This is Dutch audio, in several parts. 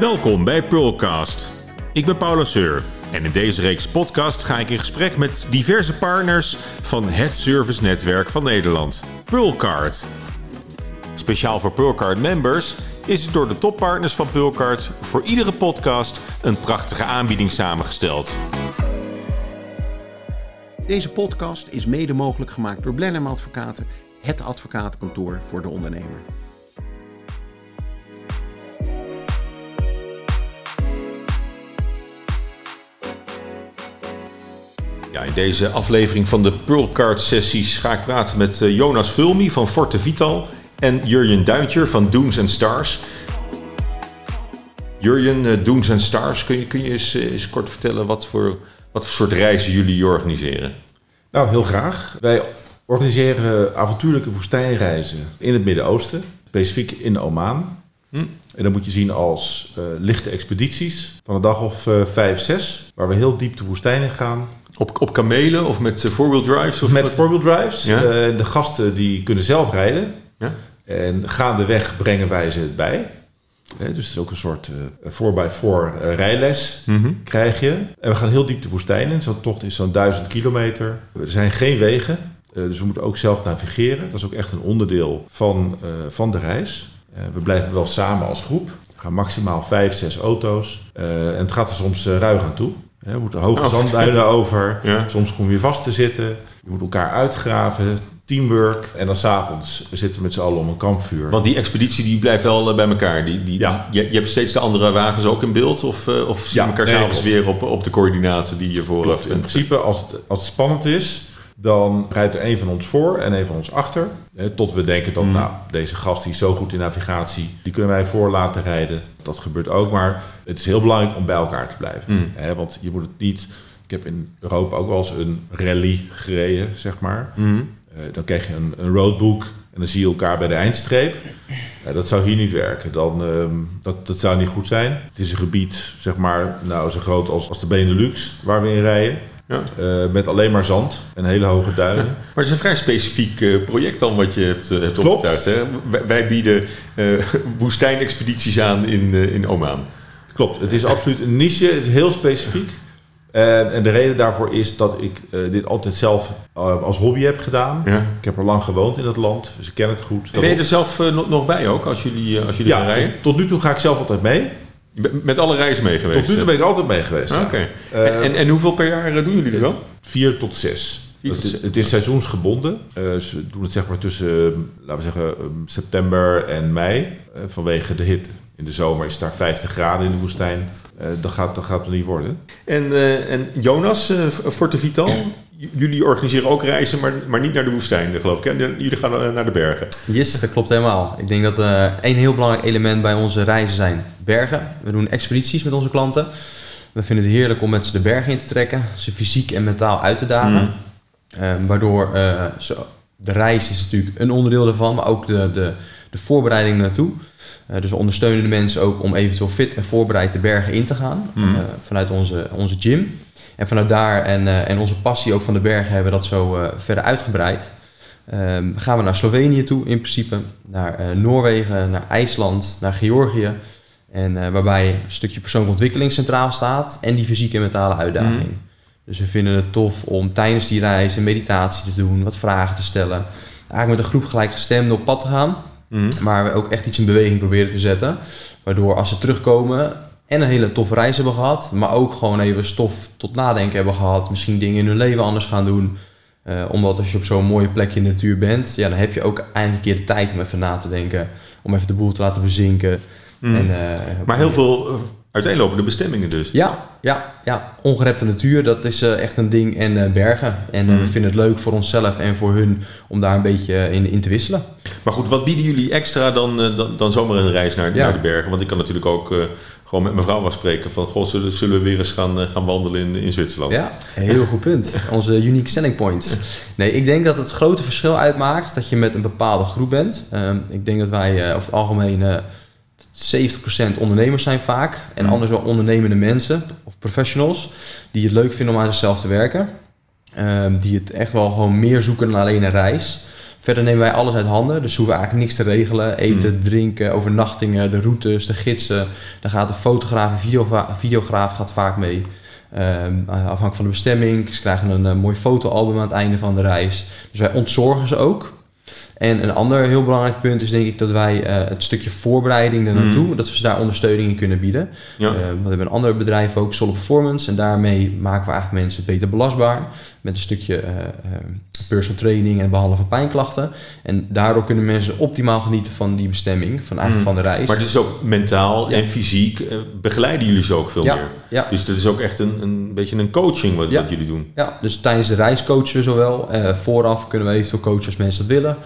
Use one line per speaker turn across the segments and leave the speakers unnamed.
Welkom bij Pearlcast. Ik ben Paula Seur en in deze reeks podcast ga ik in gesprek met diverse partners van het servicenetwerk van Nederland, Pearlcard. Speciaal voor Pearlcard members is het door de toppartners van Pearlcard voor iedere podcast een prachtige aanbieding samengesteld.
Deze podcast is mede mogelijk gemaakt door Blenheim Advocaten, het advocatenkantoor voor de ondernemer.
Ja, in deze aflevering van de Pearlcard sessies ga ik praten met eh, Jonas Vulmi van Forte Vital en Jurjen Duintjer van Doons and Stars. Jurjen, eh, Doons and Stars, kun je, kun je eens, eh, eens kort vertellen wat voor, wat voor soort reizen jullie organiseren?
Nou, heel graag. Wij organiseren avontuurlijke woestijnreizen in het Midden-Oosten, specifiek in Oman.
Hm.
En dat moet je zien als lichte expedities van een dag of eh, vijf, zes, waar we heel diep de woestijn in gaan.
Op, op kamelen of met uh, four-wheel drives? Of
Met four-wheel drives.
Ja.
Eh, de gasten die kunnen zelf rijden.
Ja?
En gaandeweg brengen wij ze het bij. Eh, dus het is ook een soort eh 4x4 eh, rijles
Mhm.
krijg je. En we gaan heel diep de woestijn in. Zo'n tocht is zo'n duizend kilometer. Er zijn geen wegen. eh, dus we moeten ook zelf navigeren. Dat is ook echt een onderdeel van, eh, van de reis. Eh, we blijven wel samen als groep. We gaan maximaal vijf, zes auto's. Eh, en het gaat er soms eh, ruig aan toe. We moeten hoge
Oh.
zandduinen over.
Ja.
Soms kom je vast te zitten. Je moet elkaar uitgraven. Teamwork. En dan s'avonds zitten we met z'n allen om een kampvuur.
Want die expeditie die blijft wel eh, bij elkaar. Die, die,
Ja.
die- je, je hebt steeds de andere wagens ook in beeld? Of, eh, of zie je
Ja,
elkaar
nee,
s'avonds weer op, op de coördinaten die je vooraf
Klopt. In principe, als het, als het spannend is, dan rijdt er een van ons voor en een van ons achter. Tot we denken dat,
Mm.
nou, deze gast die is zo goed in navigatie, die kunnen wij voor laten rijden. Dat gebeurt ook, maar het is heel belangrijk om bij elkaar te blijven.
Mm.
Hè, want je moet het niet... Ik heb in Europa ook wel eens een rally gereden, zeg maar.
Mhm.
Eh, dan krijg je een, een roadbook en dan zie je elkaar bij de eindstreep. Ja, dat zou hier niet werken. Dan, ehm, dat, dat zou niet goed zijn. Het is een gebied, zeg maar, nou, zo groot als, als de Benelux, waar we in rijden.
Ja.
Eh, met alleen maar zand en hele hoge duinen.
Maar het is een vrij specifiek eh, project dan wat je hebt, eh, hebt
Klopt.
opgetuigd. Hè? Wij, wij bieden woestijnexpedities aan in, in Oman.
Klopt, het is absoluut een niche, het is heel specifiek. En, en de reden daarvoor is dat ik eh, dit altijd zelf eh, als hobby heb gedaan.
Ja.
Ik heb er lang gewoond in het land, dus ik ken het goed.
Ben je er zelf eh, nog, bij ook als jullie, als jullie gaan
ja,
rijden?
tot, tot nu toe ga ik zelf altijd mee.
Met- alle reizen mee geweest?
Tot nu toe ben ik altijd mee geweest.
Ah. Oké. En, en hoeveel per jaar doen jullie er dan?
Vier tot zes.
Vier
het,
tot
is,
zes.
het is seizoensgebonden. Ze doen het zeg maar tussen, laten we zeggen, eh, september en mei. vanwege de hitte. In de zomer is het daar 50 graden in de woestijn. Eh, dat, gaat, dat gaat het niet worden.
En, eh, en Jonas, eh, Forte Vital, jullie organiseren ook reizen, maar, maar niet naar de woestijn, geloof ik. hè? Jullie gaan naar de bergen.
Yes, dat klopt helemaal. Ik denk dat eh één heel belangrijk element bij onze reizen zijn bergen. We doen expedities met onze klanten. We vinden het heerlijk om met ze de bergen in te trekken, ze fysiek en mentaal uit te dagen.
Mm.
Eh, waardoor eh, zo, de reis is natuurlijk een onderdeel daarvan, maar ook de, de, de voorbereiding naartoe. Eh, dus we ondersteunen de mensen ook om eventueel fit en voorbereid de bergen in te gaan
Mm.
eh, vanuit onze, onze gym. En vanuit daar en, eh, en onze passie ook van de bergen hebben we dat zo verder uitgebreid. Ehm, gaan we naar Slovenië toe in principe, naar Noorwegen, naar IJsland, naar Georgië. En waarbij een stukje persoonlijke ontwikkeling centraal staat en die fysieke en mentale uitdaging.
Mm.
Dus we vinden het tof om tijdens die reis een meditatie te doen, wat vragen te stellen. Eigenlijk met een groep gelijkgestemden op pad te gaan.
Mhm.
Maar we ook echt iets in beweging proberen te zetten. Waardoor als ze terugkomen en een hele toffe reis hebben gehad. Maar ook gewoon even stof tot nadenken hebben gehad. Misschien dingen in hun leven anders gaan doen. Eh, omdat als je op zo'n mooie plekje in de natuur bent. Ja, dan heb je ook eindelijk een keer de tijd om even na te denken. Om even de boel te laten bezinken.
Mhm.
En, eh,
Maar heel veel eh, uiteenlopende bestemmingen dus.
ja, ja, ja. Ongerepte natuur, dat is eh, echt een ding. En eh, bergen. En eh,
Mm.
we vinden het leuk voor onszelf en voor hun om daar een beetje in, in te wisselen.
Maar goed, wat bieden jullie extra dan, dan, dan zomaar een reis naar,
Ja.
naar de bergen? Want ik kan natuurlijk ook gewoon met mijn vrouw afspreken van... Goh, zullen, zullen we weer eens gaan, gaan wandelen in, in Zwitserland?
Ja, heel goed punt. Onze unique selling points. Nee, ik denk dat het grote verschil uitmaakt dat je met een bepaalde groep bent. Ehm, ik denk dat wij over het algemeen 70% ondernemers zijn vaak. En
Mm.
anders wel ondernemende mensen of professionals die het leuk vinden om aan zichzelf te werken. Ehm, die het echt wel gewoon meer zoeken dan alleen een reis. Verder nemen wij alles uit handen, dus hoeven we eigenlijk niks te regelen. Eten, drinken, overnachtingen, de routes, de gidsen. Daar gaat de fotograaf en videogra- videograaf gaat vaak mee. Ehm, afhankelijk van de bestemming. Ze krijgen een, eh, mooi fotoalbum aan het einde van de reis. Dus wij ontzorgen ze ook. En een ander heel belangrijk punt is denk ik dat wij eh, het stukje voorbereiding er naartoe, dat we ze daar ondersteuning in kunnen bieden.
Ja.
Eh, we hebben een ander bedrijf ook, Solid Performance. En daarmee maken we eigenlijk mensen beter belastbaar. Met een stukje eh, personal training en behandelen van pijnklachten. En daardoor kunnen mensen optimaal genieten van die bestemming, van eigenlijk van de reis.
Maar het is ook mentaal en fysiek begeleiden jullie ze ook veel
ja,
meer.
ja.
Dus dat is ook echt een, een beetje een coaching wat, jullie doen.
Ja, dus tijdens de reis coachen we zowel. Vooraf kunnen we eventueel coachen als mensen dat willen.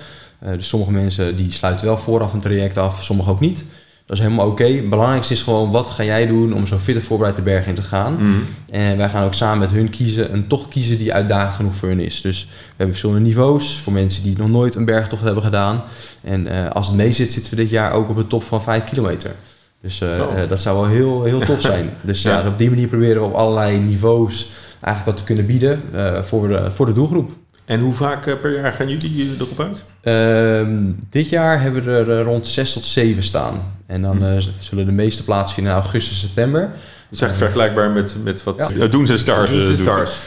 Eh, dus sommige mensen die sluiten wel vooraf een traject af, sommige ook niet. Dat is helemaal oké. Het belangrijkste is gewoon, wat ga jij doen om zo fit en voorbereid de berg in te gaan?
Mhm.
En wij gaan ook samen met hun kiezen, een tocht kiezen die uitdagend genoeg voor hun is. Dus we hebben verschillende niveaus voor mensen die nog nooit een bergtocht hebben gedaan. En eh, als het mee zit, zitten we dit jaar ook op de top van 5 kilometer. Dus eh,
Oh.
dat zou wel heel, heel tof zijn. Dus
Ja.
ja. op die manier proberen we op allerlei niveaus eigenlijk wat te kunnen bieden voor, de, voor de doelgroep.
En hoe vaak eh, per jaar gaan jullie erop uit?
Ehm, dit jaar hebben we er eh, rond 6 tot 7 staan. En dan eh, zullen de meeste plaatsvinden in augustus, september.
Dat is eigenlijk vergelijkbaar met, met wat
Ja.
Doen ze Stars
Doen ze stars.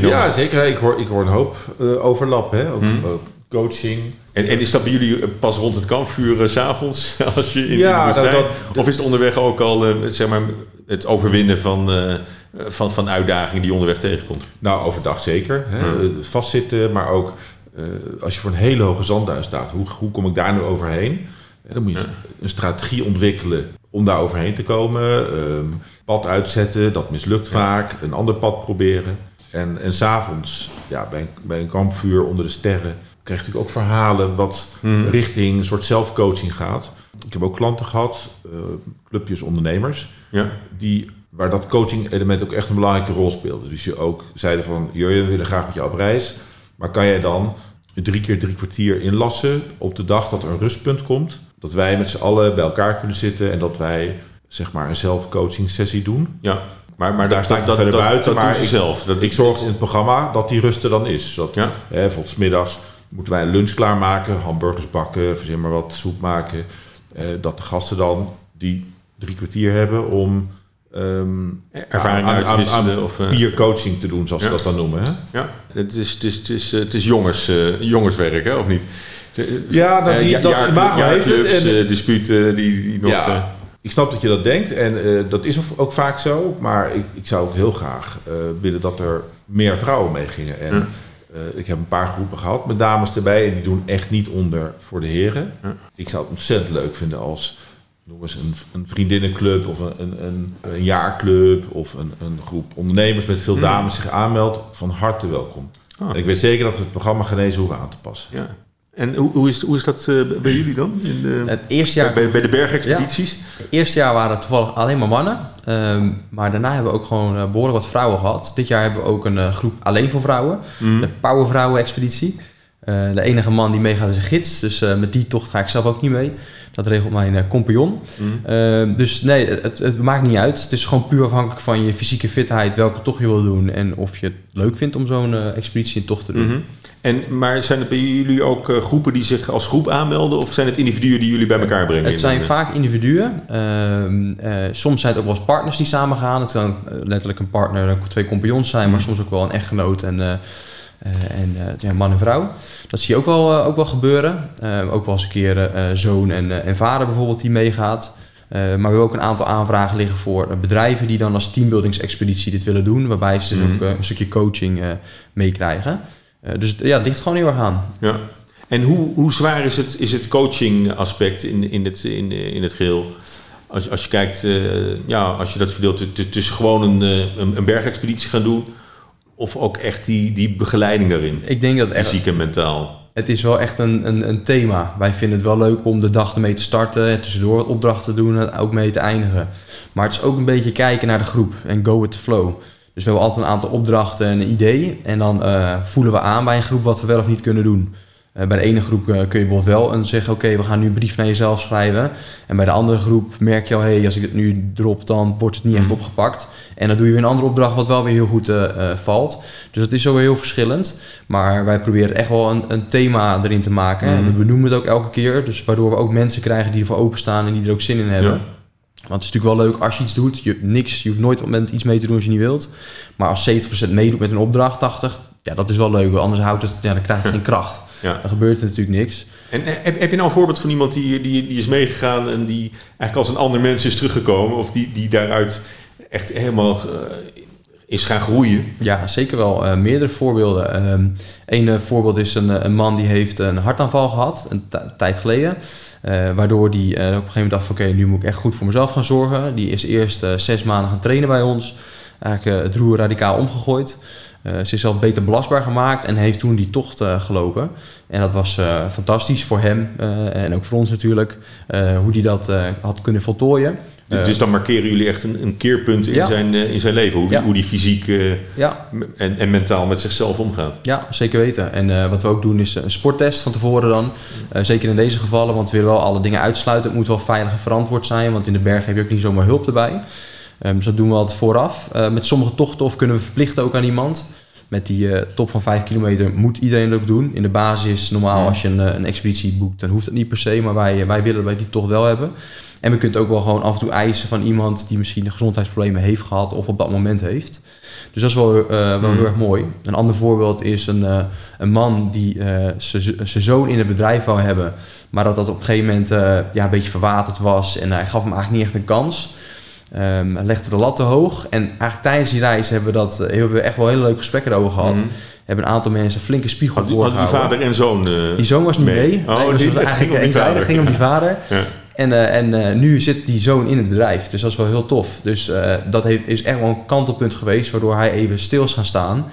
Ja,
zeker. Ik hoor, ik hoor een hoop eh, overlap. Hè? Ook,
Hmm.
ook coaching.
En, en is dat bij jullie pas rond het kampvuur 's s'avonds? Als je in,
Ja,
in de woestijn-
dat-
Of is het onderweg ook al eh, zeg maar, het overwinnen van, eh, van, van uitdagingen die je onderweg tegenkomt?
Nou, overdag zeker. Hè?
Ja.
Eh, Vastzitten, maar ook eh, als je voor een hele hoge zandduin staat. Hoe, hoe kom ik daar nu overheen? Eh, dan moet je een strategie ontwikkelen om daar overheen te komen. Ehm, pad uitzetten, dat mislukt vaak. Een ander pad proberen. En, en s'avonds, ja, bij, een, bij een kampvuur onder de sterren... krijg je natuurlijk ook verhalen wat richting een soort zelfcoaching gaat. Ik heb ook klanten gehad, eh, clubjes ondernemers
Ja.
die, waar dat coaching element ook echt een belangrijke rol speelde. Dus je ook zeiden van, Jurjen, we willen graag met jou op reis. Maar kan jij dan drie keer drie kwartier inlassen op de dag dat er een rustpunt komt? Dat wij met z'n allen bij elkaar kunnen zitten en dat wij zeg maar een zelfcoaching sessie doen.
ja. Maar, maar
Daar sta ik
dat,
verder
dat,
buiten,
dat
maar ik-
zelf. Dat,
Ik zorg in het programma dat die rust er dan is. Zodat,
Ja.
hè, bijvoorbeeld middags moeten wij een lunch klaarmaken, hamburgers bakken, verzin maar wat, soep maken. Eh, dat de gasten dan die drie kwartier hebben om ehm,
Ervaring
aan-
of, eh,
peer coaching te doen, zoals
Ja.
ze dat dan noemen. Hè?
Ja, het is, het is, het is, eh, het is jongens, jongenswerk, hè, of niet?
Ja, dat- die- dat
jaarclub-
imago heeft het
jaarclubs,
en-
disputen die, die nog...
ja, ik snap dat je dat denkt en dat is ook vaak zo. Maar ik, ik zou ook heel graag willen dat er meer vrouwen mee gingen. En
Ja.
ik heb een paar groepen gehad met dames erbij en die doen echt niet onder voor de heren.
Ja.
Ik zou het ontzettend leuk vinden als noem eens een, een vriendinnenclub of een, een, een, een jaarclub of een, een groep ondernemers met veel dames zich aanmeldt. Van harte welkom.
Ah.
En ik weet zeker dat we het programma Genezen hoeven aan te passen.
ja. En hoe, hoe, is, hoe is dat eh, bij jullie dan? In de,
Het eerste jaar,
bij, bij de bergexpedities?
het eerste jaar waren het toevallig alleen maar mannen. Ehm, maar daarna hebben we ook gewoon eh, behoorlijk wat vrouwen gehad. Dit jaar hebben we ook een eh, groep alleen voor vrouwen.
Mhm.
De Powervrouwen-expeditie. Eh, de enige man die meegaat is een gids. Dus eh, met die tocht ga ik zelf ook niet mee. Dat regelt mijn eh, compagnon.
Mhm.
Dus nee, het, het maakt niet uit. Het is gewoon puur afhankelijk van je fysieke fitheid, welke tocht je wil doen en of je het leuk vindt om zo'n expeditie in tocht te doen.
Mhm. En, maar zijn het bij jullie ook groepen die zich als groep aanmelden? Of zijn het individuen die jullie bij elkaar brengen?
Het zijn vaak individuen. Ehm, eh, soms zijn het ook wel eens partners die samen gaan. Het kan letterlijk een partner en twee compagnons zijn, maar soms ook wel een echtgenoot en, en eh, ja, man en vrouw. Dat zie je ook wel, eh, ook wel gebeuren. Eh, ook wel eens een keer eh, zoon en, eh, en vader bijvoorbeeld die meegaat. Eh, maar we hebben ook een aantal aanvragen liggen voor eh, bedrijven die dan als teambuildingsexpeditie dit willen doen. Waarbij ze dus
Mhm.
ook eh, een stukje coaching eh, meekrijgen. Eh, dus ja, het ligt gewoon heel erg aan.
Ja. En hoe, hoe zwaar is het, is het coaching aspect in, in, het, in, in het geheel? Als, als je kijkt, eh, ja, als je dat verdeelt tu- tu- tussen gewoon een, eh, een, een bergexpeditie gaan doen... of ook echt die, die begeleiding daarin,
Ik denk dat het echt
fysiek en mentaal.
Het is wel echt een, een, een thema. Wij vinden het wel leuk om de dag ermee te starten, en tussendoor wat opdrachten te doen en ook mee te eindigen. Maar het is ook een beetje kijken naar de groep en go with the flow. Dus we hebben altijd een aantal opdrachten en een idee. En dan eh, voelen we aan bij een groep wat we wel of niet kunnen doen. Eh, bij de ene groep eh, kun je bijvoorbeeld wel een zeggen, oké, we gaan nu een brief naar jezelf schrijven. En bij de andere groep merk je al, hé, hey, als ik het nu drop, dan wordt het niet echt
Mhm.
opgepakt. En dan doe je weer een andere opdracht wat wel weer heel goed eh, valt. Dus dat is zo heel verschillend. Maar wij proberen echt wel een, een thema erin te maken.
Mhm.
En we benoemen het ook elke keer. Dus waardoor we ook mensen krijgen die ervoor openstaan en die er ook zin in hebben.
Ja.
Want het is natuurlijk wel leuk als je iets doet. Je, niks, je hoeft nooit met iets mee te doen als je niet wilt. Maar als 70% meedoet met een opdracht, 80, ja, dat is wel leuk. Anders houdt het, ja, dan krijgt het geen kracht.
Ja.
Dan gebeurt er natuurlijk niks.
En eh, heb, heb je nou een voorbeeld van iemand die, die, die is meegegaan en die eigenlijk als een ander mens is teruggekomen? Of die, die daaruit echt helemaal eh, is gaan groeien?
Ja, zeker wel. Eh, meerdere voorbeelden. Ehm Eén eh, voorbeeld is een, eh, een man die heeft een hartaanval gehad, een ti- tijd geleden. Waardoor die op een gegeven moment dacht van oké, nu moet ik echt goed voor mezelf gaan zorgen. Die is eerst zes maanden gaan trainen bij ons. Eigenlijk het roer radicaal omgegooid. Eh, ze is zelf beter belastbaar gemaakt en heeft toen die tocht eh, gelopen. En dat was eh, fantastisch voor hem en ook voor ons natuurlijk. hoe die dat had kunnen voltooien. Eh,
dus dan markeren jullie echt een, een keerpunt in,
Ja.
zijn, in zijn leven. Hoe, die- hoe die fysiek
ja,
en, en mentaal met zichzelf omgaat.
Ja, zeker weten. En wat we ook doen is een sporttest van tevoren dan. Zeker in deze gevallen, want we willen wel alle dingen uitsluiten. Het moet wel veilig en verantwoord zijn, want in de bergen heb je ook niet zomaar hulp erbij. Ehm, dus dat doen we altijd vooraf. Eh, met sommige tochten of kunnen we verplichten ook aan iemand. Met die eh, top van 5 kilometer moet iedereen dat ook doen. In de basis, normaal als je een, eh, een expeditie boekt, dan hoeft het niet per se. Maar wij, wij willen bij die tocht wel hebben. En we kunnen ook wel gewoon af en toe eisen van iemand die misschien gezondheidsproblemen heeft gehad of op dat moment heeft. Dus dat is wel, wel
Hmm.
heel erg mooi. Een ander voorbeeld is een, een man die eh, zijn zoon in het bedrijf wou hebben. Maar dat dat op een gegeven moment ja, een beetje verwaterd was. En hij gaf hem eigenlijk niet echt een kans. Hij legde de lat te hoog. En eigenlijk tijdens die reis hebben we, dat, hebben we echt wel hele leuke gesprekken erover gehad.
Mhm.
Hebben een aantal mensen een flinke spiegel
Hadden die, hadden die
voorgehouden.
vader en zoon eh,
Die zoon was niet
mee?
mee.
Oh,
Nee, dus
die-
dat was
het ging om die vader.
Het ging om die vader.
Ja.
En, eh, en eh, nu zit die zoon in het bedrijf. Dus dat is wel heel tof. Dus dat heeft, is echt wel een kantelpunt geweest... waardoor hij even stil is gaan staan.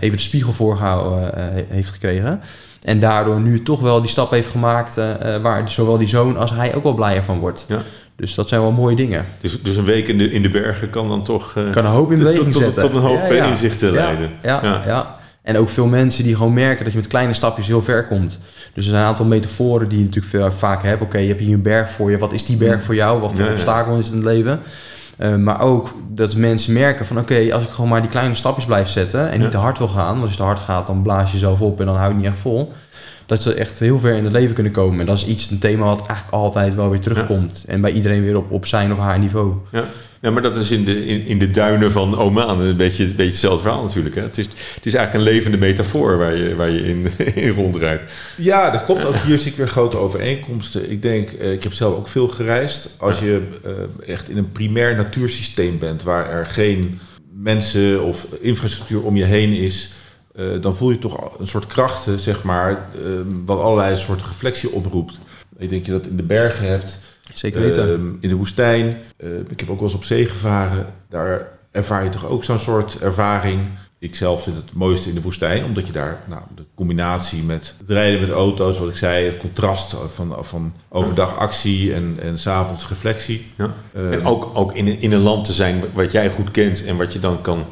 even de spiegel voorgehouden eh, heeft gekregen. En daardoor nu toch wel die stap heeft gemaakt... eh, eh, waar zowel die zoon als hij ook wel blijer van wordt.
Ja.
Dus dat zijn wel mooie dingen.
Dus, dus een week in de, in de bergen kan dan toch eh,
Kan een hoop in beweging
tot,
zetten.
tot een hoop
Ja, ja.
inzichten leiden.
Ja,
Ja.
ja. En ook veel mensen die gewoon merken dat je met kleine stapjes heel ver komt. Dus er zijn een aantal metaforen die je natuurlijk veel, vaak hebt. Oké, je hebt hier een berg voor je. Wat is die berg voor jou? Wat voor obstakel is het in het leven? Eh, maar ook dat mensen merken van... oké, als ik gewoon maar die kleine stapjes blijf zetten... en
Ja.
niet te hard wil gaan... want als je te hard gaat, dan blaas je jezelf op... en dan hou je het niet echt vol... dat ze echt heel ver in het leven kunnen komen. En dat is iets, een thema wat eigenlijk altijd wel weer terugkomt. En bij iedereen weer op, op zijn of haar niveau.
Ja. ja, maar dat is in de, in, in de duinen van Oman een beetje, een beetje hetzelfde verhaal natuurlijk. Hè? Het, is, het is eigenlijk een levende metafoor waar je, waar je in, in rondrijdt.
Ja, dat klopt. Ook hier zie ik weer grote overeenkomsten. Ik denk, eh, ik heb zelf ook veel gereisd. Als je eh, echt in een primair natuursysteem bent, waar er geen mensen of infrastructuur om je heen is, eh, dan voel je toch een soort krachten, zeg maar, eh, wat allerlei soorten reflectie oproept. Ik denk dat je dat in de bergen hebt,
Zeker weten.
Ehm, in de woestijn. Eh, ik heb ook wel eens op zee gevaren. Daar ervaar je toch ook zo'n soort ervaring. Ik zelf vind het mooiste in de woestijn, omdat je daar nou, de combinatie met het rijden met auto's, wat ik zei, het contrast van, van overdag actie en, en s'avonds reflectie.
Ja.
Ehm,
En ook, ook in, in een land te zijn wat jij goed kent en wat je dan kan.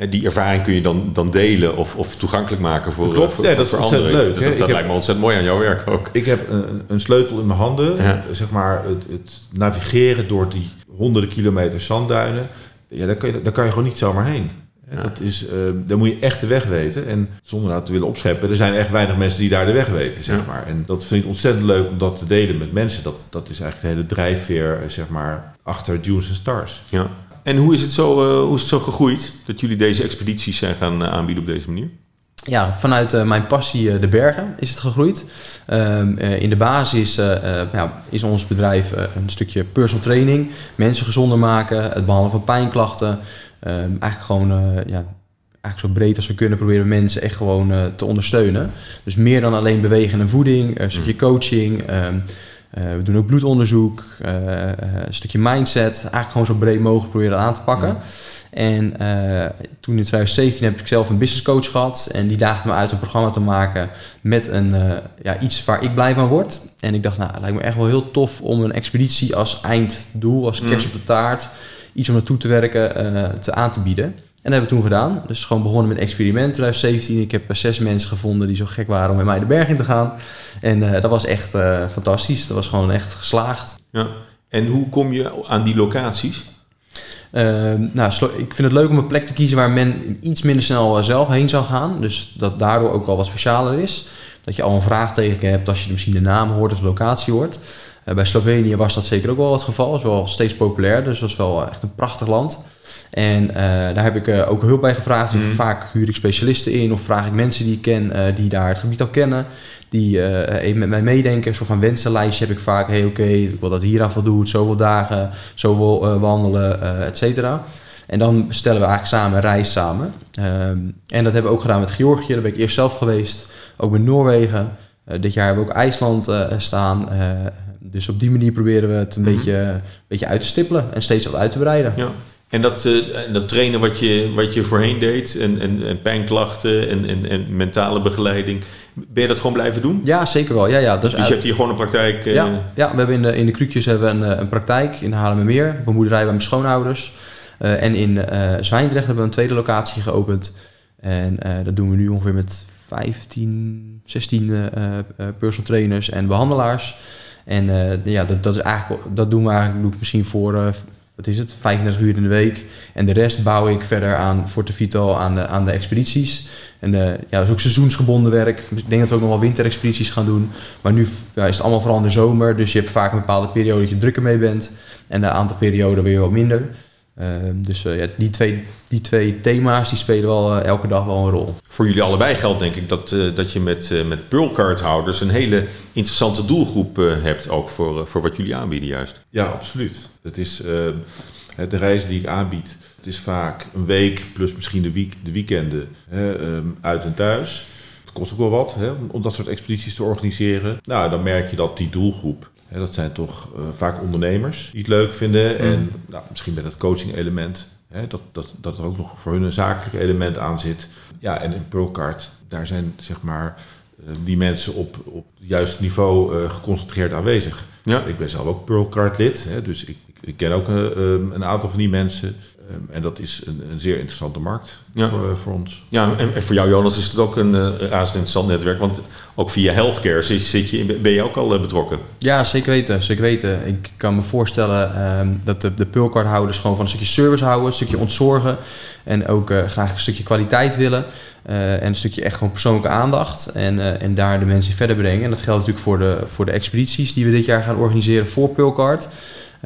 Eh, Die ervaring kun je dan, dan delen of, of toegankelijk maken voor,
Dat klopt.
eh, voor,
Ja,
voor,
dat is
voor anderen.
leuk,
Dat, dat lijkt me ontzettend mooi aan jouw werk ook.
Ik heb een, een sleutel in mijn handen.
Ja.
Zeg maar het, het navigeren door die honderden kilometer zandduinen. Ja, daar kan je, daar kan je gewoon niet zomaar heen.
Ja.
Dat is, eh, daar moet je echt de weg weten. En zonder nou te willen opscheppen, er zijn echt weinig mensen die daar de weg weten, zeg maar. En dat vind ik ontzettend leuk om dat te delen met mensen. Dat, dat is eigenlijk de hele drijfveer, eh, zeg maar, achter Dunes and Stars.
Ja. En hoe is, het zo, eh, hoe is het zo gegroeid dat jullie deze expedities zijn gaan eh, aanbieden op deze manier?
Ja, vanuit eh, mijn passie de bergen is het gegroeid. Ehm, eh, in de basis ja, is ons bedrijf een stukje personal training, mensen gezonder maken, het behandelen van pijnklachten. Ehm, eigenlijk gewoon ja, eigenlijk zo breed als we kunnen proberen mensen echt gewoon te ondersteunen. Dus meer dan alleen bewegen en voeding, een stukje coaching. ehm, eh, we doen ook bloedonderzoek, eh, een stukje mindset. Eigenlijk gewoon zo breed mogelijk proberen aan te pakken. En eh, toen in 2017 heb ik zelf een business coach gehad. En die daagde me uit een programma te maken met een, ja, iets waar ik blij van word. En ik dacht, nou, het lijkt me echt wel heel tof om een expeditie als einddoel, als kerst op de taart, iets om naartoe te werken, te aan te bieden. En dat hebben we toen gedaan. Dus gewoon begonnen met een experiment 2017. Ik heb zes mensen gevonden die zo gek waren om met mij de berg in te gaan. En dat was echt fantastisch. Dat was gewoon echt geslaagd.
Ja. En hoe kom je aan die locaties?
Ehm, nou, ik vind het leuk om een plek te kiezen waar men iets minder snel eh, zelf heen zou gaan. Dus dat daardoor ook wel wat specialer is. Dat je al een vraagteken hebt als je misschien de naam hoort of de locatie hoort. Bij Slovenië was dat zeker ook wel het geval. Dat is wel steeds populair, dus dat is wel echt een prachtig land. En eh, daar heb ik ook hulp bij gevraagd. Dus mm. Vaak huur ik specialisten in of vraag ik mensen die ik ken, die daar het gebied al kennen die even met mij meedenken. Een soort van wensenlijstje heb ik vaak. Hey, oké, ik wil dat hier aan voldoet. Zoveel dagen, zoveel wandelen, et cetera. En dan stellen we eigenlijk samen een reis samen. Um, en dat hebben we ook gedaan met Georgië. Daar ben ik eerst zelf geweest. Ook met Noorwegen. dit jaar hebben we ook IJsland staan. dus op die manier proberen we het een, mm beetje, een beetje uit te stippelen. En steeds wat uit te breiden.
Ja. En dat, uh, dat trainen wat je, wat je voorheen deed, en, en, en pijnklachten en, en, en mentale begeleiding, ben je dat gewoon blijven doen?
Ja, zeker wel. Ja, ja,
dus, dus je hebt hier gewoon een praktijk?
Uh... Ja, ja, we hebben in de, in de Krukjes hebben we een, eh, een praktijk in Haarlemmermeer, een bemoederij bij mijn schoonouders. Uh, en in Zwijndrecht hebben we een tweede locatie geopend. En dat doen we nu ongeveer met 15, 16 personal trainers en behandelaars. En ja, dat, dat, is eigenlijk, dat doen we eigenlijk doe ik misschien voor wat is het, 35 uur in de week. En de rest bouw ik verder aan Forte Vito, aan de, aan de expedities. En uh, ja, dat is ook seizoensgebonden werk. Ik denk dat we ook nog wel winterexpedities gaan doen. Maar nu is het allemaal vooral in de zomer. Dus je hebt vaak een bepaalde periode dat je drukker mee bent. En een aantal perioden weer wat minder. Uh, dus uh, ja, die, twee, die twee thema's die spelen wel uh, elke dag wel een rol.
Voor jullie allebei geldt denk ik dat, dat je met, met Pearlcard-houders een hele interessante doelgroep hebt. Ook voor, voor wat jullie aanbieden juist.
Ja, absoluut. Het is de reis die ik aanbied het is vaak een week plus misschien de, week, de weekenden hè, ehm, uit en thuis. Het kost ook wel wat hè, om, dat soort expedities te organiseren. Nou, dan merk je dat die doelgroep, dat zijn toch uh, vaak ondernemers die het leuk vinden. Mm. En nou, misschien met het coaching element, hè, dat, dat, dat er ook nog voor hun een zakelijk element aan zit. Ja, en in Pearlcard, daar zijn zeg maar uh, die mensen op, op het juiste niveau uh, geconcentreerd aanwezig. Ja. Ik ben zelf ook Pearlcard lid, hè, dus ik, ik ken ook een aantal van die mensen. Ehm, en dat is een, een, zeer interessante markt voor, eh, voor, ons.
Ja, en, voor jou Jonas is het ook een uh, razend interessant netwerk. Want ook via healthcare zit, je, ben je ook al uh, betrokken.
Ja, zeker weten, zeker weten. Ik kan me voorstellen uh, dat de, de pulcardhouders gewoon van een stukje service houden. Een stukje ontzorgen. En ook graag een stukje kwaliteit willen. en een stukje echt gewoon persoonlijke aandacht. En, en daar de mensen verder brengen. En dat geldt natuurlijk voor de, voor de expedities die we dit jaar gaan organiseren voor Pulcard.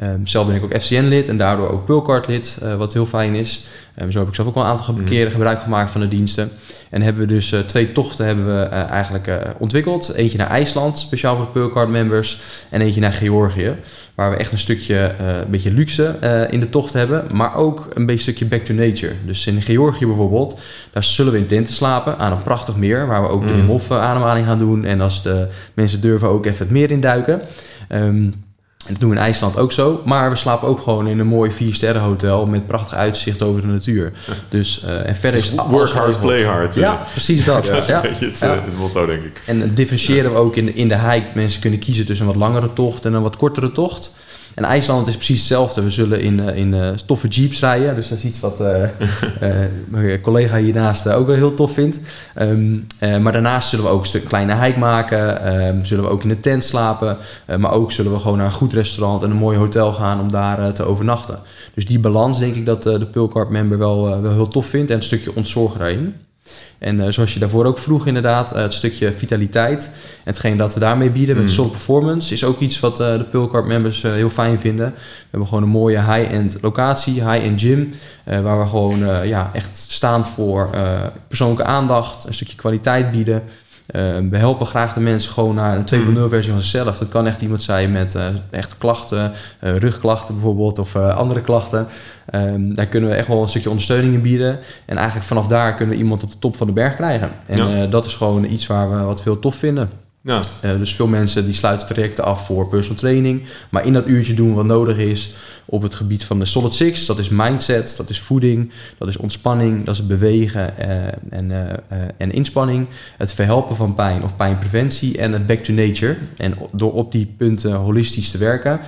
Um, zelf ben ik ook FCN-lid en daardoor ook Pulcard-lid, uh, wat heel fijn is. Um, zo heb ik zelf ook wel een aantal mm. keren gebruik gemaakt van de diensten. En hebben we dus uh, twee tochten hebben we uh, eigenlijk ontwikkeld. Eentje naar IJsland, speciaal voor Pulcard-members. En eentje naar Georgië, waar we echt een stukje, een beetje luxe in de tocht hebben. Maar ook een beetje stukje back to nature. Dus in Georgië bijvoorbeeld, daar zullen we in tenten slapen aan een prachtig meer. Waar we ook mm. de Hof ademhaling gaan doen. En als de mensen durven ook even het meer induiken. Um, en dat doen we in IJsland ook zo. Maar we slapen ook gewoon in een mooi vier sterren hotel met prachtig uitzicht over de natuur. Dus, uh, en verder is
dus Work hard, play hard.
Ja, precies dat.
ja, ja. Het, ja. het, motto, denk ik.
En differentiëren we ook in de, in de hike. Mensen kunnen kiezen tussen een wat langere tocht en een wat kortere tocht. En IJsland is precies hetzelfde. We zullen in, eh, in uh, toffe jeeps rijden. Dus dat is iets wat uh, mijn collega hiernaast ook wel heel tof vindt. Um, maar daarnaast zullen we ook een stuk kleine hike maken. Um, zullen we ook in de tent slapen. maar ook zullen we gewoon naar een goed restaurant en een mooi hotel gaan om daar te overnachten. Dus die balans denk ik dat de Pulcard member wel, wel heel tof vindt. En een stukje ontzorg daarin. En uh, zoals je daarvoor ook vroeg, inderdaad, uh, het stukje vitaliteit. En hetgeen dat we daarmee bieden met mm. Sol Performance is ook iets wat uh, de Pulcard members heel fijn vinden. We hebben gewoon een mooie high-end locatie, high-end gym. waar we gewoon ja, echt staan voor persoonlijke aandacht, een stukje kwaliteit bieden. We helpen graag de mensen gewoon naar een 2.0 mm. versie van zichzelf. Dat kan echt iemand zijn met echt klachten, rugklachten bijvoorbeeld, of andere klachten. Um, daar kunnen we echt wel een stukje ondersteuning in bieden. En eigenlijk vanaf daar kunnen we iemand op de top van de berg krijgen. En ja. uh, dat is gewoon iets waar we wat veel tof vinden.
Ja.
Uh, dus veel mensen die sluiten trajecten af voor personal training. Maar in dat uurtje doen wat nodig is op het gebied van de Solid Six. Dat is mindset, dat is voeding, dat is ontspanning, dat is bewegen uh, en, uh, en inspanning. Het verhelpen van pijn of pijnpreventie en het back to nature. En door op die punten holistisch te werken,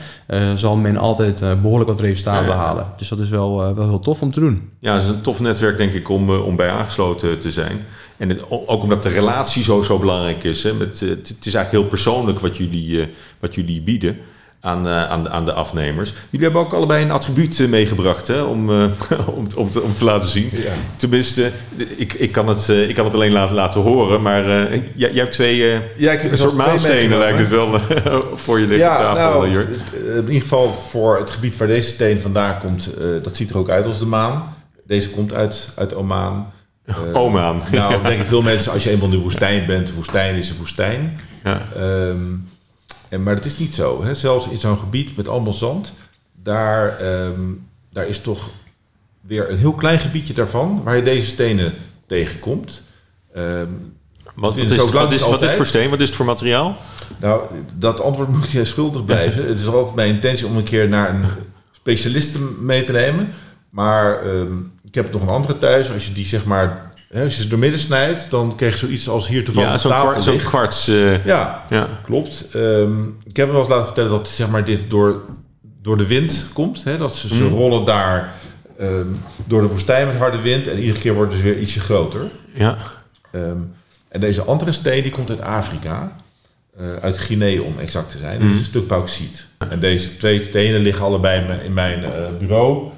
zal men altijd behoorlijk wat resultaten ja, ja. behalen. Dus dat is wel, wel heel tof om te doen.
Ja, het is een tof netwerk denk ik om, om bij aangesloten te zijn. En het, ook omdat de relatie zo, zo belangrijk is. Hè, met, het, is eigenlijk heel persoonlijk wat jullie, wat jullie bieden aan, uh, aan, de, aan de afnemers. Jullie hebben ook allebei een attribuut uh, meegebracht hè, om, uh, om, om, te, om te laten zien. Ja. Tenminste, ik, ik, kan het, ik kan het alleen laten, laten horen, maar jij, jij hebt twee ja, ik een soort maanstenen lijkt het wel voor je liggen
ja,
tafel.
Nou, in ieder geval voor het gebied waar deze steen vandaan komt, dat ziet er ook uit als de maan. Deze komt uit, uit Oman.
Oman.
Nou, denken veel mensen, als je eenmaal in de woestijn bent, woestijn is een woestijn. Ja. Um, en, maar dat is niet zo. Hè? Zelfs in zo'n gebied met allemaal zand, daar, um, daar is toch weer een heel klein gebiedje daarvan waar je deze stenen tegenkomt. Um,
wat, wat, is, wat, is, wat is het voor steen? Wat is het voor materiaal?
Nou, dat antwoord moet je schuldig blijven. het is altijd mijn intentie om een keer naar een specialist mee te nemen. Maar um, ik heb nog een andere thuis. Als je die zeg maar als je ze door midden snijdt, dan krijg je zoiets als hier toevallig
ja, zo'n
tafel
Zo'n kwarts. Uh,
ja, ja, klopt. Um, ik heb hem wel eens laten vertellen dat zeg maar, dit door, door de wind komt. Hè? Dat ze, ze
Mm.
rollen daar um, door de woestijn met harde wind. En iedere keer wordt het dus weer ietsje groter.
Ja.
Um, en deze andere steen die komt uit Afrika. Uh, uit Guinea om exact te zijn. Mm. Dat is een stuk bauxiet. En deze twee stenen liggen allebei in mijn, in mijn uh, bureau.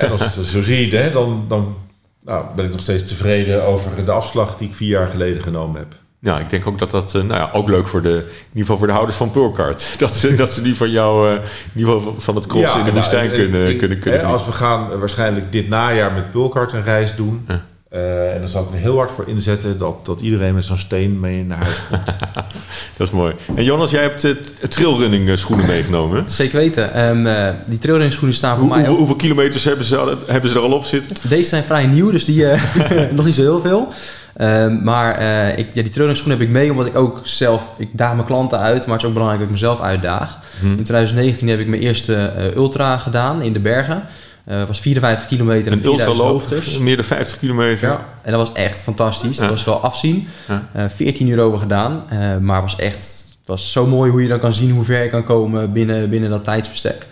En als zo ziet, hè, dan... dan nou, ben ik nog steeds tevreden over de afslag die ik vier jaar geleden genomen heb.
Ja, ik denk ook dat dat nou ja, ook leuk voor de, in ieder geval voor de houders van Pulkart. Dat ze, dat ze die van jou, uh, in ieder geval van het crossen ja, in de woestijn nou, kunnen,
ik,
kunnen, kunnen
hè, Als we gaan waarschijnlijk dit najaar met Pulkart een reis doen. Ja. Uh, en dan zal ik er heel hard voor inzetten dat, dat iedereen met zo'n steen mee naar huis komt.
dat is mooi. En Jonas, jij hebt uh, trailrunning schoenen meegenomen.
Zeker weten. Um, uh, die trailrunning schoenen staan voor
Hoe,
mij
hoe, hoeveel kilometers hebben ze, hebben ze er al op zitten?
Deze zijn vrij nieuw, dus die nog niet zo heel veel. Um, maar ik, ja, die trailrunning schoenen heb ik mee omdat ik ook zelf... Ik daag mijn klanten uit, maar het is ook belangrijk dat ik mezelf uitdaag. Hmm. In 2019 heb ik mijn eerste ultra gedaan in de bergen. Het uh, was 54 kilometer en
een ultraloop, meer dan 50 kilometer.
Ja, en dat was echt fantastisch. Ja. Dat was wel afzien. Ja. Uh, 14 uur over gedaan, maar was echt het was zo mooi hoe je dan kan zien hoe ver je kan komen binnen, binnen dat tijdsbestek.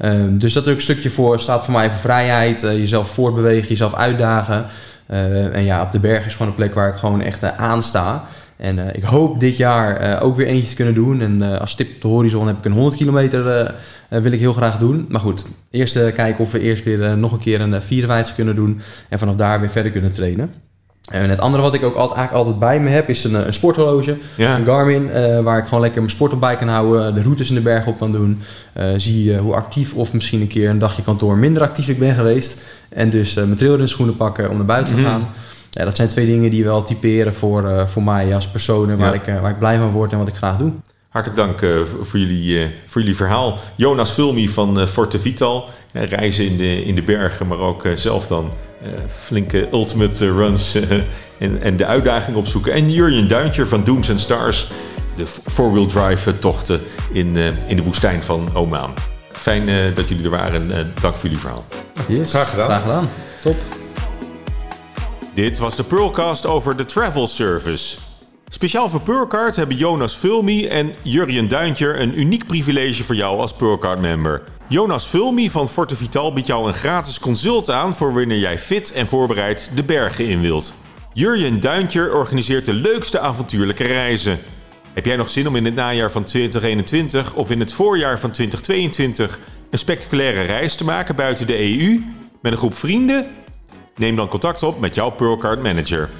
Um, dus dat is ook een stukje voor, staat voor mij voor vrijheid, jezelf voortbewegen, jezelf uitdagen. En ja, op de berg is gewoon een plek waar ik gewoon echt aan sta. En uh, ik hoop dit jaar ook weer eentje te kunnen doen. En als stip op de horizon heb ik een 100 kilometer, wil ik heel graag doen. Maar goed, eerst kijken of we eerst weer nog een keer een 54 kunnen doen. En vanaf daar weer verder kunnen trainen. En het andere wat ik ook altijd, eigenlijk altijd bij me heb, is een, een sporthorloge. Ja. Een Garmin, waar ik gewoon lekker mijn sport op bij kan houden. De routes in de berg op kan doen. zie hoe actief of misschien een keer een dagje kantoor minder actief ik ben geweest. En dus mijn trailrunschoenen pakken om naar buiten te gaan. Mm. Ja, dat zijn twee dingen die wel typeren voor, uh, voor mij als persoon waar, ja. ik, uh, waar ik blij van word en wat ik graag doe.
Hartelijk dank uh, voor, jullie, voor jullie verhaal. Jonas Vulmi van Forte Vital. Reizen in de, in de bergen, maar ook zelf dan flinke ultimate runs en, en de uitdaging opzoeken. En Jurjen Duintje van Dooms and Stars. De four-wheel drive tochten in, in de woestijn van Oman. Fijn dat jullie er waren. dank voor jullie verhaal.
Yes. Graag gedaan.
Graag gedaan. Top.
Dit was de Pearlcast over de Travel Service. Speciaal voor Pearlcard hebben Jonas Vulmi en Jurjen Duintjer een uniek privilege voor jou als Pearlcard-member. Jonas Vulmi van Forte Vital biedt jou een gratis consult aan voor wanneer jij fit en voorbereid de bergen in wilt. Jurjen Duintjer organiseert de leukste avontuurlijke reizen. Heb jij nog zin om in het najaar van 2021 of in het voorjaar van 2022 een spectaculaire reis te maken buiten de EU met een groep vrienden? Neem dan contact op met jouw Pearlcard manager.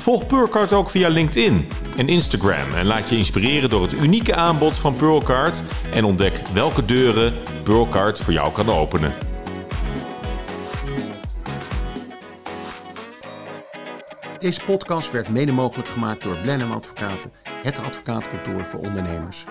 Volg Pearlcard ook via LinkedIn en Instagram en laat je inspireren door het unieke aanbod van Pearlcard en ontdek welke deuren Pearlcard voor jou kan openen.
Deze podcast werd mede mogelijk gemaakt door Blenheim Advocaten, het advocaatkantoor voor ondernemers.